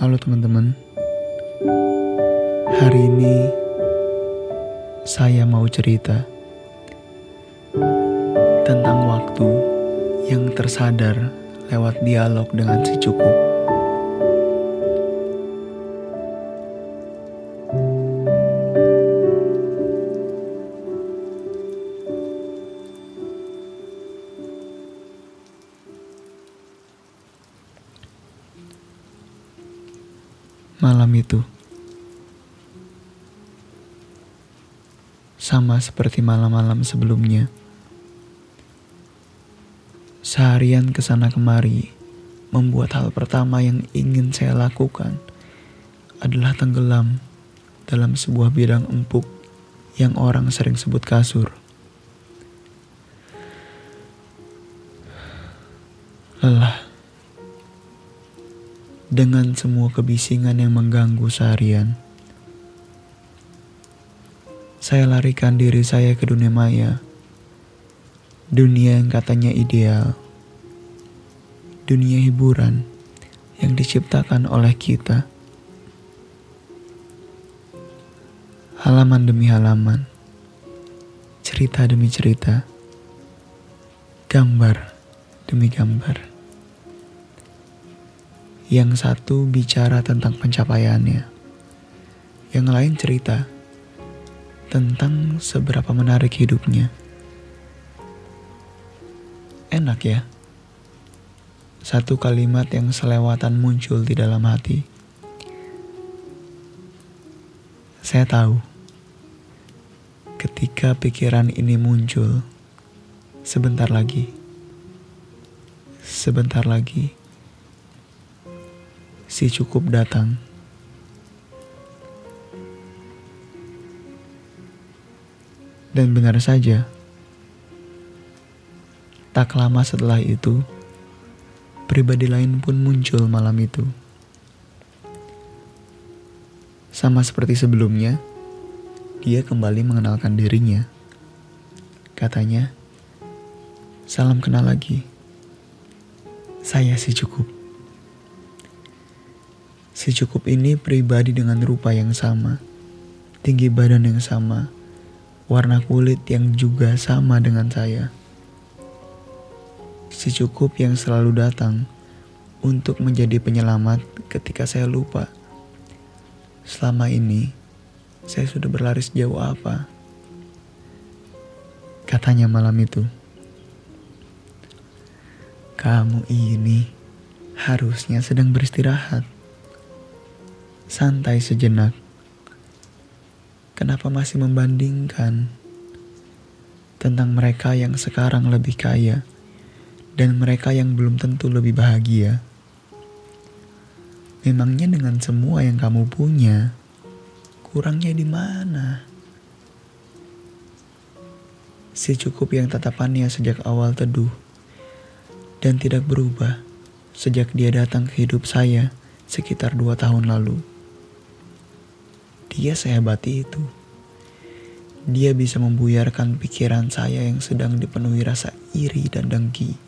Halo teman-teman. Hari ini saya mau cerita tentang waktu yang tersadar lewat dialog dengan si cukup. Malam itu sama seperti malam-malam sebelumnya. Seharian ke sana kemari membuat hal pertama yang ingin saya lakukan adalah tenggelam dalam sebuah bidang empuk yang orang sering sebut kasur. Dengan semua kebisingan yang mengganggu seharian. Saya larikan diri saya ke dunia maya, dunia yang katanya ideal, dunia hiburan yang diciptakan oleh kita. Halaman demi halaman, cerita demi cerita, gambar demi gambar. Yang satu bicara tentang pencapaiannya, yang lain cerita tentang seberapa menarik hidupnya. Enak ya, satu kalimat yang selewatan muncul di dalam hati. Saya tahu, ketika pikiran ini muncul, sebentar lagi, sebentar lagi si cukup datang. Dan benar saja, tak lama setelah itu, pribadi lain pun muncul malam itu. Sama seperti sebelumnya, dia kembali mengenalkan dirinya. Katanya, salam kenal lagi. Saya si cukup. Si cukup ini pribadi dengan rupa yang sama, tinggi badan yang sama, warna kulit yang juga sama dengan saya. Si cukup yang selalu datang untuk menjadi penyelamat ketika saya lupa. Selama ini, saya sudah berlari sejauh apa? Katanya malam itu. Kamu ini harusnya sedang beristirahat santai sejenak. Kenapa masih membandingkan tentang mereka yang sekarang lebih kaya dan mereka yang belum tentu lebih bahagia? Memangnya dengan semua yang kamu punya, kurangnya di mana? Si cukup yang tatapannya sejak awal teduh dan tidak berubah sejak dia datang ke hidup saya sekitar dua tahun lalu. Dia sehebat itu. Dia bisa membuyarkan pikiran saya yang sedang dipenuhi rasa iri dan dengki.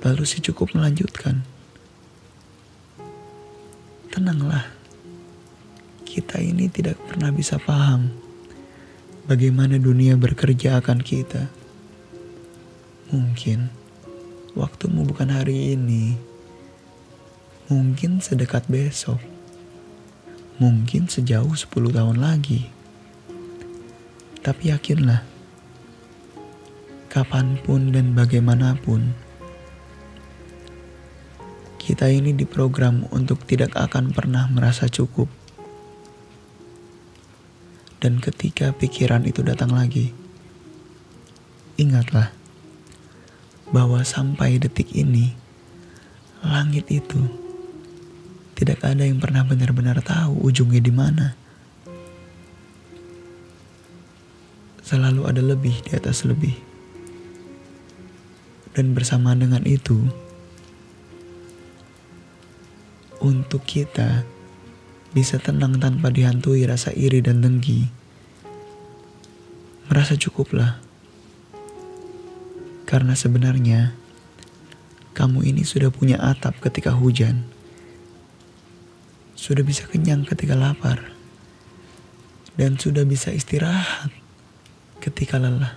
Lalu si cukup melanjutkan. Tenanglah, kita ini tidak pernah bisa paham bagaimana dunia bekerja akan kita. Mungkin waktumu bukan hari ini, mungkin sedekat besok mungkin sejauh 10 tahun lagi. Tapi yakinlah, kapan pun dan bagaimanapun, kita ini diprogram untuk tidak akan pernah merasa cukup. Dan ketika pikiran itu datang lagi, ingatlah bahwa sampai detik ini, langit itu tidak ada yang pernah benar-benar tahu ujungnya di mana. Selalu ada lebih di atas lebih. Dan bersama dengan itu, untuk kita bisa tenang tanpa dihantui rasa iri dan dengki, merasa cukuplah. Karena sebenarnya kamu ini sudah punya atap ketika hujan, sudah bisa kenyang ketika lapar, dan sudah bisa istirahat ketika lelah.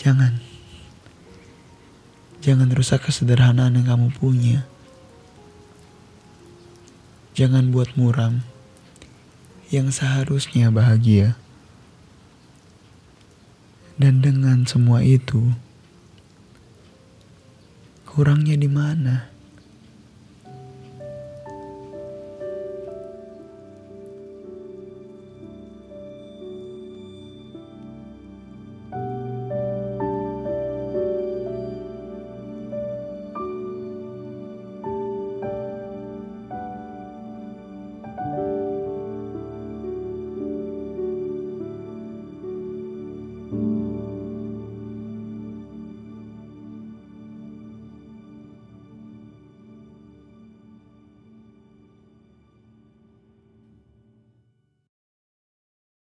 Jangan, jangan rusak kesederhanaan yang kamu punya. Jangan buat muram yang seharusnya bahagia. Dan dengan semua itu, kurangnya di mana?